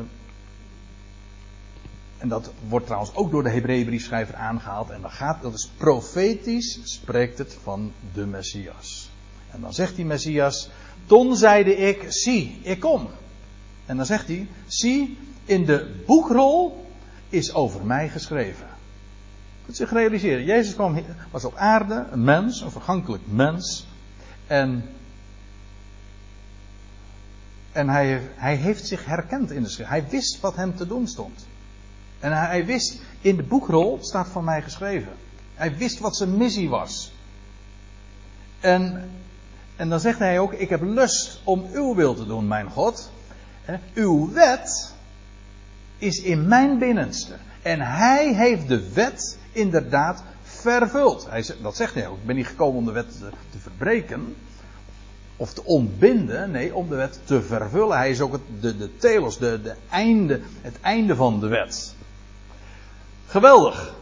en dat wordt trouwens ook door de Hebreeënbriefschrijver aangehaald. En dan gaat, dat is profetisch, spreekt het van de Messias. En dan zegt die Messias, toen zeide ik, zie, ik kom. En dan zegt hij, zie, in de boekrol is over mij geschreven. Moet zich realiseren, Jezus kwam, was op aarde, een mens, een vergankelijk mens. En, en hij, hij heeft zich herkend in de schrift. Hij wist wat hem te doen stond. En hij wist, in de boekrol staat van mij geschreven. Hij wist wat zijn missie was. En, en dan zegt hij ook, ik heb lust om uw wil te doen, mijn God. Uw wet is in mijn binnenste. En hij heeft de wet inderdaad vervuld. Hij, dat zegt hij ook. Ik ben niet gekomen om de wet te, verbreken. Of te ontbinden. Nee, om de wet te vervullen. Hij is ook het, de, de telos, de, de einde, het einde van de wet. Geweldig.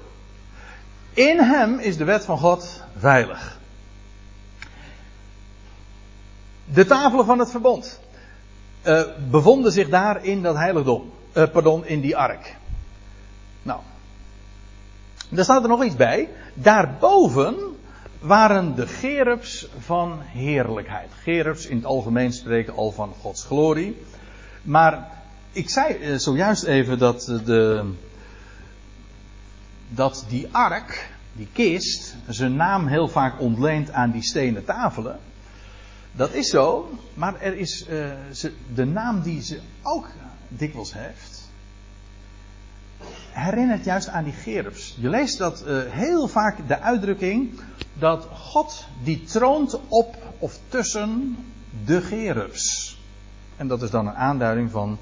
In hem is de wet van God veilig. De tafelen van het verbond uh, bevonden zich daar in dat heiligdom. Uh, pardon, in die ark. Nou. Daar staat er nog iets bij. Daarboven waren de gerubs van heerlijkheid. Gerubs in het algemeen spreken al van Gods glorie. Maar ik zei uh, zojuist even dat de, dat die ark, die kist, zijn naam heel vaak ontleent aan die stenen tafelen. Dat is zo, maar er is de naam die ze ook dikwijls heeft, herinnert juist aan die gerubs. Je leest dat uh, heel vaak de uitdrukking dat God die troont op of tussen de gerubs. En dat is dan een aanduiding van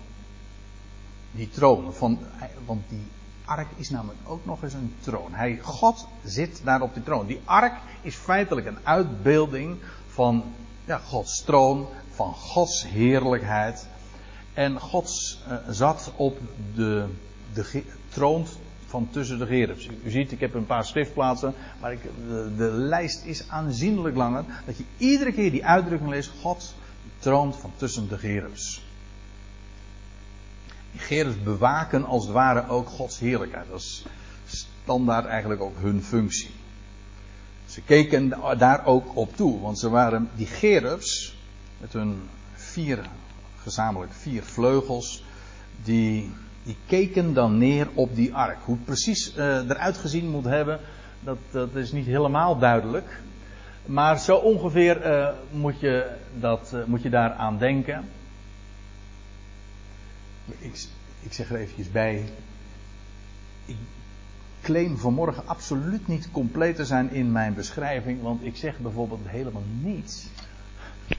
die troon. Van, want die ark is namelijk ook nog eens een troon. Hij, God zit daar op die troon. Die ark is feitelijk een uitbeelding van ja, Gods troon, van Gods heerlijkheid. En God uh, zat op de, de troon van tussen de gerubs. U ziet, ik heb een paar schriftplaatsen, maar ik, de, de, lijst is aanzienlijk langer. Dat je iedere keer die uitdrukking leest, God troont van tussen de gerubs. Die gerubs bewaken als het ware ook Gods heerlijkheid. Dat is standaard eigenlijk ook hun functie. Ze keken daar ook op toe, want ze waren die gerubs met hun vier, gezamenlijk vier vleugels, die, die keken dan neer op die ark. Hoe het precies uh, eruit gezien moet hebben, dat, dat is niet helemaal duidelijk. Maar zo ongeveer uh, moet, je dat, uh, moet je daaraan denken. Ik, ik zeg er eventjes bij. Ik claim vanmorgen absoluut niet compleet te zijn in mijn beschrijving, want ik zeg bijvoorbeeld helemaal niets,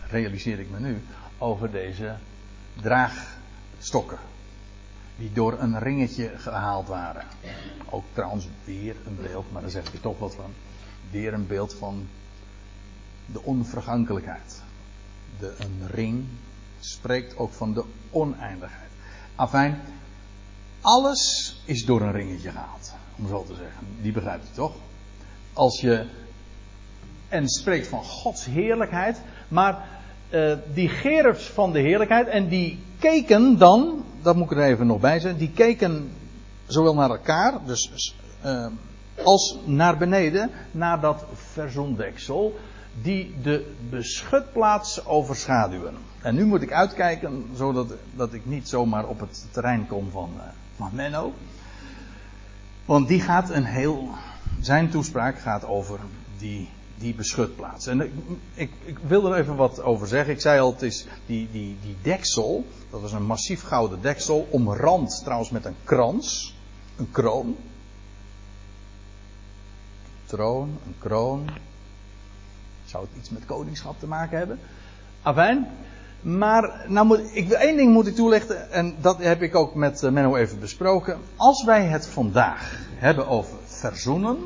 realiseer ik me nu, over deze draagstokken. Die door een ringetje gehaald waren. Ook trouwens weer een beeld, maar daar zeg ik toch wat van. Weer een beeld van de onvergankelijkheid. De, een ring spreekt ook van de oneindigheid. Afijn, alles is door een ringetje gehaald om zo te zeggen. Die begrijpt u toch? Als je. En spreekt van Gods heerlijkheid. Maar uh, die gerubs van de heerlijkheid. En die keken dan. Dat moet ik er even nog bij zeggen. Die keken zowel naar elkaar. Dus. Uh, als naar beneden. Naar dat verzondeksel. Die de beschutplaats overschaduwen. En nu moet ik uitkijken. Zodat dat ik niet zomaar op het terrein kom van, uh, van Menno. Want die gaat een heel. Zijn toespraak gaat over die, die beschutplaats. En ik, ik, wil er even wat over zeggen. Ik zei al, het is die, die, die deksel. Dat is een massief gouden deksel. Omrand trouwens met een krans. Een kroon. Troon, een kroon. Zou het iets met koningschap te maken hebben? Afijn. Maar nou moet, ik, één ding moet ik toelichten, en dat heb ik ook met eh, Menno even besproken. Als wij het vandaag hebben over verzoenen,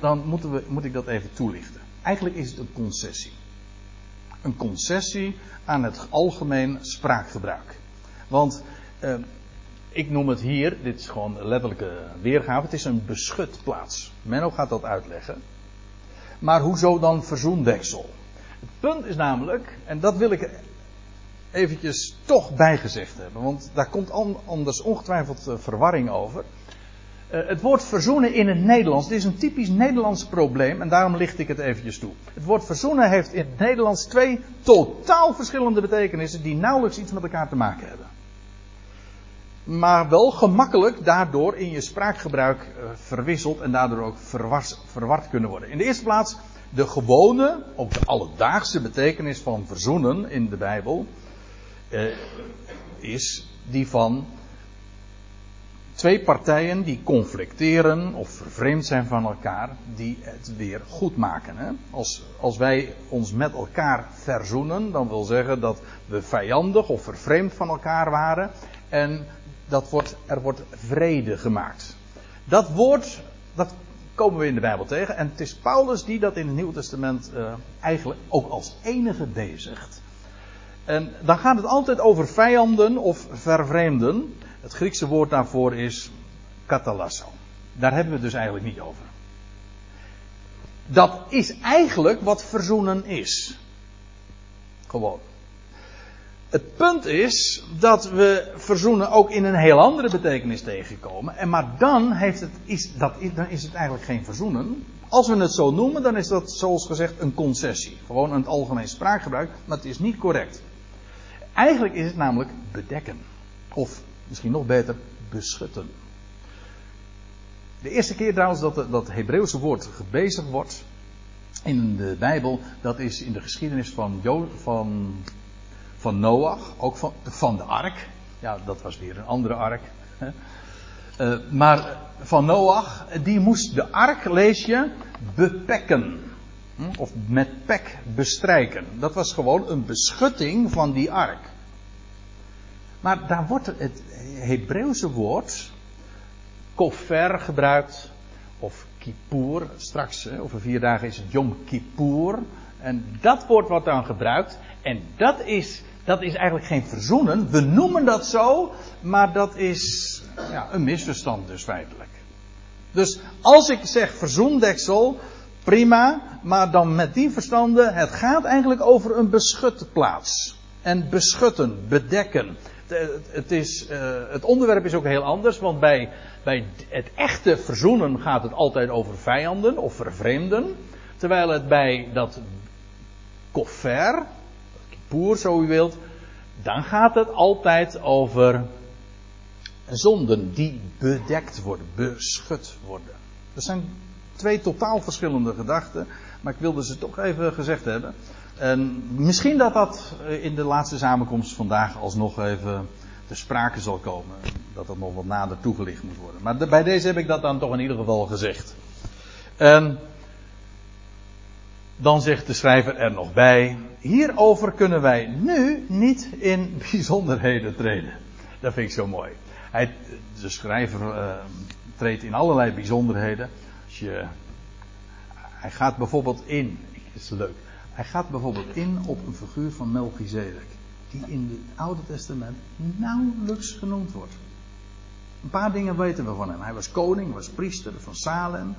dan moeten we, moet ik dat even toelichten. Eigenlijk is het een concessie. Een concessie aan het algemeen spraakgebruik. Want eh, ik noem het hier, dit is gewoon een letterlijke weergave, het is een beschutplaats. Menno gaat dat uitleggen. Maar hoezo dan verzoendeksel? Het punt is namelijk, en dat wil ik eventjes toch bijgezegd hebben, want daar komt anders ongetwijfeld eh, verwarring over. Eh, het woord verzoenen in het Nederlands, dit is een typisch Nederlands probleem en daarom licht ik het eventjes toe. Het woord verzoenen heeft in het Nederlands twee totaal verschillende betekenissen die nauwelijks iets met elkaar te maken hebben. Maar wel gemakkelijk daardoor in je spraakgebruik uh, verwisseld en daardoor ook verwars, verward kunnen worden. In de eerste plaats de gewone, ook de alledaagse betekenis van verzoenen in de Bijbel uh, is die van twee partijen die conflicteren of vervreemd zijn van elkaar, die het weer goed maken. Hè? Als, als wij ons met elkaar verzoenen, dan wil zeggen dat we vijandig of vervreemd van elkaar waren en dat wordt, er wordt vrede gemaakt. Dat woord, dat komen we in de Bijbel tegen en het is Paulus die dat in het Nieuwe Testament uh, eigenlijk ook als enige bezigt. En dan gaat het altijd over vijanden of vervreemden. Het Griekse woord daarvoor is katalasso. Daar hebben we het dus eigenlijk niet over. Dat is eigenlijk wat verzoenen is. Gewoon. Het punt is dat we verzoenen ook in een heel andere betekenis tegenkomen. En maar dan, heeft het, is, dat, dan is het eigenlijk geen verzoenen. Als we het zo noemen, dan is dat zoals gezegd een concessie. Gewoon een algemeen spraakgebruik, maar het is niet correct. Eigenlijk is het namelijk bedekken. Of misschien nog beter, beschutten. De eerste keer trouwens dat dat Hebreeuwse woord gebezigd wordt in de Bijbel, dat is in de geschiedenis van, van, van Noach, ook van, van de ark. Ja, dat was weer een andere ark. Uh, maar van Noach, die moest de ark, lees je, bepekken. Hm? Of met pek bestrijken. Dat was gewoon een beschutting van die ark. Maar daar wordt het Hebreeuwse woord koffer gebruikt. Of kippur. Straks, over vier dagen is het Yom Kippur. En dat woord wordt dan gebruikt. En dat is, dat is eigenlijk geen verzoenen. We noemen dat zo. Maar dat is ja, een misverstand dus feitelijk. Dus als ik zeg verzoendeksel. Prima. Maar dan met die verstanden. Het gaat eigenlijk over een beschutte plaats. En beschutten, bedekken het, is, uh, het onderwerp is ook heel anders, want bij, bij het echte verzoenen gaat het altijd over vijanden of vervreemden. Terwijl het bij dat koffer, kippur zo u wilt, dan gaat het altijd over zonden die bedekt worden, beschut worden. Dat zijn twee totaal verschillende gedachten, maar ik wilde ze toch even gezegd hebben. En misschien dat dat eh, in de laatste samenkomst vandaag alsnog even te sprake zal komen. Dat dat nog wat nader toegelicht moet worden. Maar bij deze heb ik dat dan toch in ieder geval gezegd. En dan zegt de schrijver er nog bij. Hierover kunnen wij nu niet in bijzonderheden treden. Dat vind ik zo mooi. Hij, de schrijver uh, treedt in allerlei bijzonderheden. Als je, hij gaat bijvoorbeeld in. Het is leuk. Hij gaat bijvoorbeeld in op een figuur van Melchizedek. Die in het Oude Testament nauwelijks genoemd wordt. Een paar dingen weten we van hem. Hij was koning, was priester van Salem.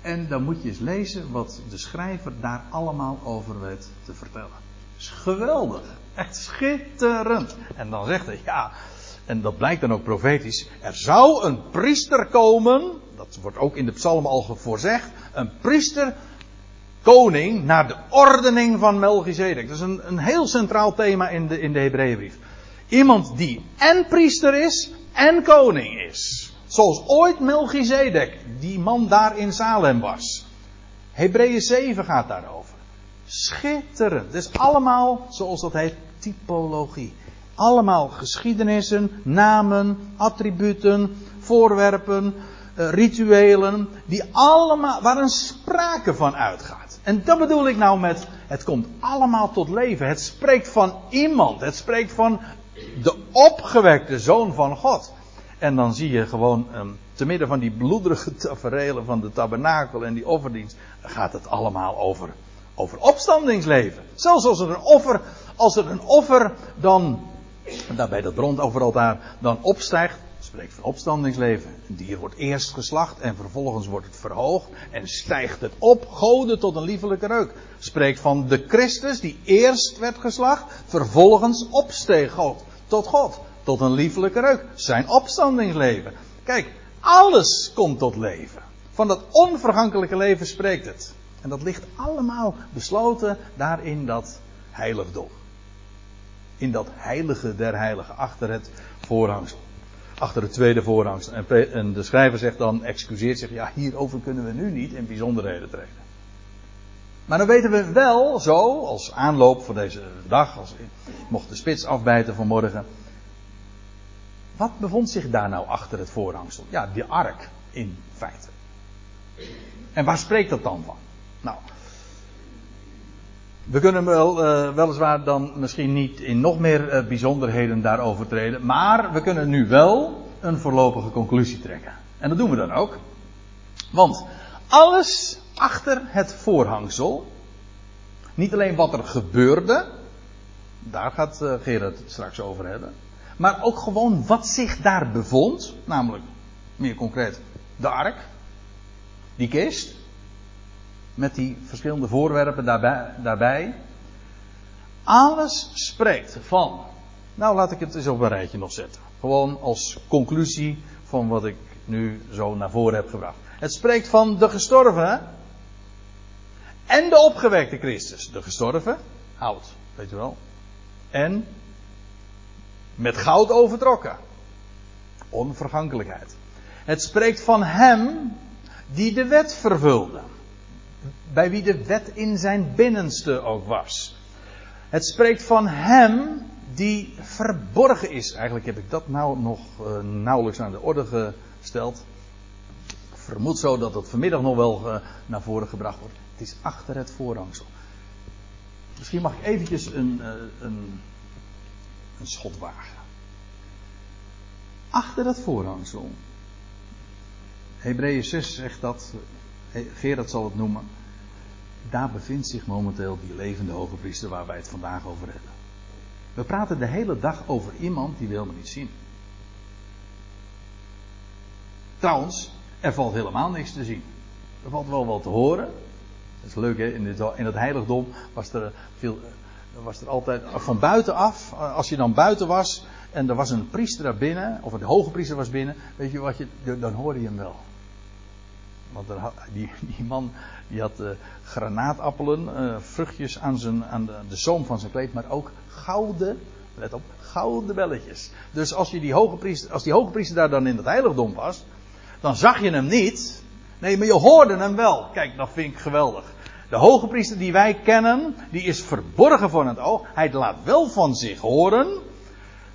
En dan moet je eens lezen wat de schrijver daar allemaal over weet te vertellen. Is geweldig. Echt schitterend. En dan zegt hij, ja, en dat blijkt dan ook profetisch. Er zou een priester komen. Dat wordt ook in de psalm al voorzegd. Een priester koning naar de ordening van Melchizedek. Dat is een, een heel centraal thema in de, in de Hebreeënbrief. Iemand die en priester is en koning is. Zoals ooit Melchizedek, die man daar in Salem was. Hebreeën 7 gaat daarover. Schitterend. Het is allemaal, zoals dat heet, typologie. Allemaal geschiedenissen, namen, attributen, voorwerpen, uh, rituelen, die allemaal, waar een sprake van uitgaat. En dat bedoel ik nou met, het komt allemaal tot leven. Het spreekt van iemand. Het spreekt van de opgewekte zoon van God. En dan zie je gewoon, um, te midden van die bloederige taferelen van de tabernakel en die offerdienst, gaat het allemaal over, over opstandingsleven. Zelfs als er een offer, als er een offer dan, daar bij dat brandofferaltaar, dan opstijgt, spreekt van opstandingsleven. Een dier wordt eerst geslacht en vervolgens wordt het verhoogd en stijgt het op, goden tot een liefelijke reuk. Spreekt van de Christus die eerst werd geslacht, vervolgens opsteeg God, tot God, tot een liefelijke reuk. Zijn opstandingsleven. Kijk, alles komt tot leven. Van dat onvergankelijke leven spreekt het. En dat ligt allemaal besloten daar in dat heiligdom. In dat heilige der heiligen, achter het voorhangsel. Achter het tweede voorhangsel. En de schrijver zegt dan, excuseert zich, ja hierover kunnen we nu niet in bijzonderheden treden. Maar dan weten we wel zo, als aanloop voor deze dag, als mocht de spits afbijten vanmorgen. Wat bevond zich daar nou achter het voorhangsel? Ja, die ark in feite. En waar spreekt dat dan van? Nou, we kunnen wel, uh, weliswaar dan misschien niet in nog meer uh, bijzonderheden daarover treden, maar we kunnen nu wel een voorlopige conclusie trekken. En dat doen we dan ook. Want alles achter het voorhangsel, niet alleen wat er gebeurde, daar gaat uh, Gerard het straks over hebben, maar ook gewoon wat zich daar bevond, namelijk meer concreet de ark, die kist, met die verschillende voorwerpen daarbij, daarbij. Alles spreekt van. Nou, laat ik het eens op een rijtje nog zetten. Gewoon als conclusie van wat ik nu zo naar voren heb gebracht. Het spreekt van de gestorven en de opgewekte Christus. De gestorven, oud, weet je wel. En met goud overtrokken. Onvergankelijkheid. Het spreekt van hem die de wet vervulde bij wie de wet in zijn binnenste ook was. Het spreekt van hem die verborgen is. Eigenlijk heb ik dat nou nog uh, nauwelijks aan de orde gesteld. Ik vermoed zo dat het vanmiddag nog wel uh, naar voren gebracht wordt. Het is achter het voorhangsel. Misschien mag ik eventjes een, uh, een, een schot wagen. Achter het voorhangsel. Hebreeën 6 zegt dat. Gerard zal het noemen daar bevindt zich momenteel die levende hoge priester waar wij het vandaag over hebben. We praten de hele dag over iemand die we helemaal niet zien. Trouwens, er valt helemaal niks te zien. Er valt wel wat te horen. Dat is leuk hè, in, dit, in het heiligdom was er, veel, was er altijd van buitenaf, als je dan buiten was en er was een priester daar binnen, of een hoge priester was binnen, weet je wat je, dan hoorde je hem wel. Want die, die, man die had uh, granaatappelen, uh, vruchtjes aan, zijn, aan de, de zoom van zijn kleed, maar ook gouden, let op, gouden belletjes. Dus als, je die hoge priester, als die hoge priester daar dan in het heiligdom was, dan zag je hem niet. Nee, maar je hoorde hem wel. Kijk, dat vind ik geweldig. De hoge priester die wij kennen, die is verborgen voor het oog. Hij laat wel van zich horen.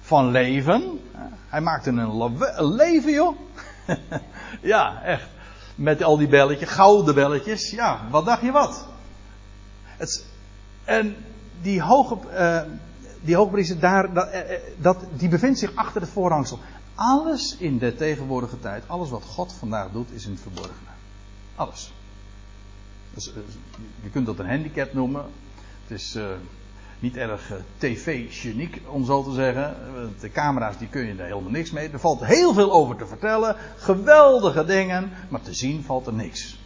Van leven. Hij maakte een leven, joh. ja, echt. Met al die belletjes, gouden belletjes. Ja, wat dacht je wat? Het, en die hoge, uh, die hoogpriester daar, dat, uh, dat, die bevindt zich achter het voorhangsel. Alles in de tegenwoordige tijd, alles wat God vandaag doet, is in het verborgene. Alles. Dus, je kunt dat een handicap noemen. Het is niet erg tv-geniek, om zo te zeggen. De camera's, die kun je er helemaal niks mee. Er valt heel veel over te vertellen. Geweldige dingen. Maar te zien valt er niks.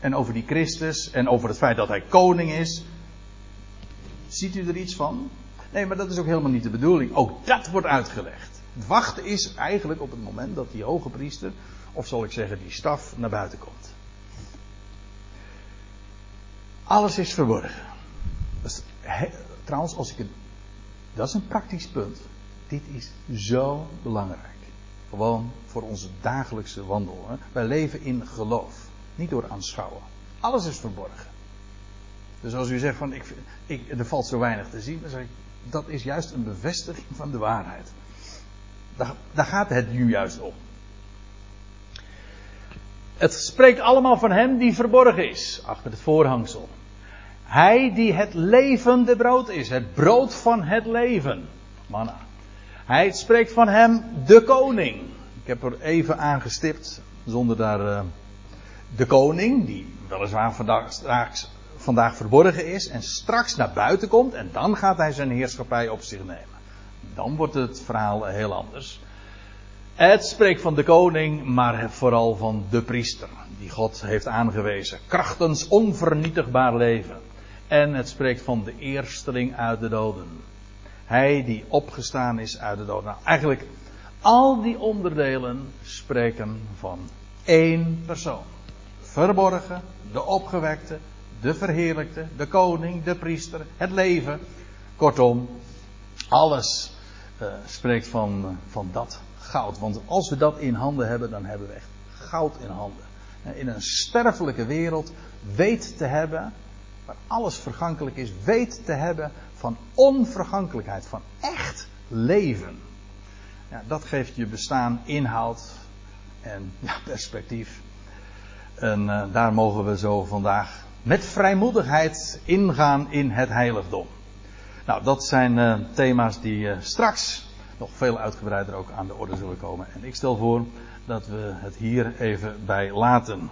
En over die Christus en over het feit dat hij koning is. Ziet u er iets van? Nee, maar dat is ook helemaal niet de bedoeling. Ook dat wordt uitgelegd. Wachten is eigenlijk op het moment dat die hoge priester, of zal ik zeggen die staf, naar buiten komt. Alles is verborgen. Dat Trouwens, als ik het. Dat is een praktisch punt. Dit is zo belangrijk. Gewoon voor onze dagelijkse wandel. Hè. Wij leven in geloof. Niet door aanschouwen. Alles is verborgen. Dus als u zegt van ik, ik, er valt zo weinig te zien, dan zeg ik dat is juist een bevestiging van de waarheid. Daar, daar gaat het nu juist om. Het spreekt allemaal van hem die verborgen is achter het voorhangsel. Hij die het levende brood is, het brood van het leven. Manna. Hij spreekt van hem de koning. Ik heb er even aangestipt, zonder daar uh, de koning, die weliswaar vandaag, vandaag verborgen is en straks naar buiten komt en dan gaat hij zijn heerschappij op zich nemen. Dan wordt het verhaal heel anders. Het spreekt van de koning, maar vooral van de priester, die God heeft aangewezen. Krachtens onvernietigbaar leven. En het spreekt van de eersteling uit de doden. Hij die opgestaan is uit de doden. Nou, eigenlijk al die onderdelen spreken van één persoon. Verborgen, de opgewekte, de verheerlijkte, de koning, de priester, het leven. Kortom, alles uh, spreekt van, van dat goud. Want als we dat in handen hebben, dan hebben we echt goud in handen. In een sterfelijke wereld weet te hebben, waar alles vergankelijk is, weet te hebben van onvergankelijkheid, van echt leven. Ja, dat geeft je bestaan inhoud en ja, perspectief. En uh, daar mogen we zo vandaag met vrijmoedigheid ingaan in het heiligdom. Nou, dat zijn uh, thema's die uh, straks nog veel uitgebreider ook aan de orde zullen komen. En ik stel voor dat we het hier even bij laten.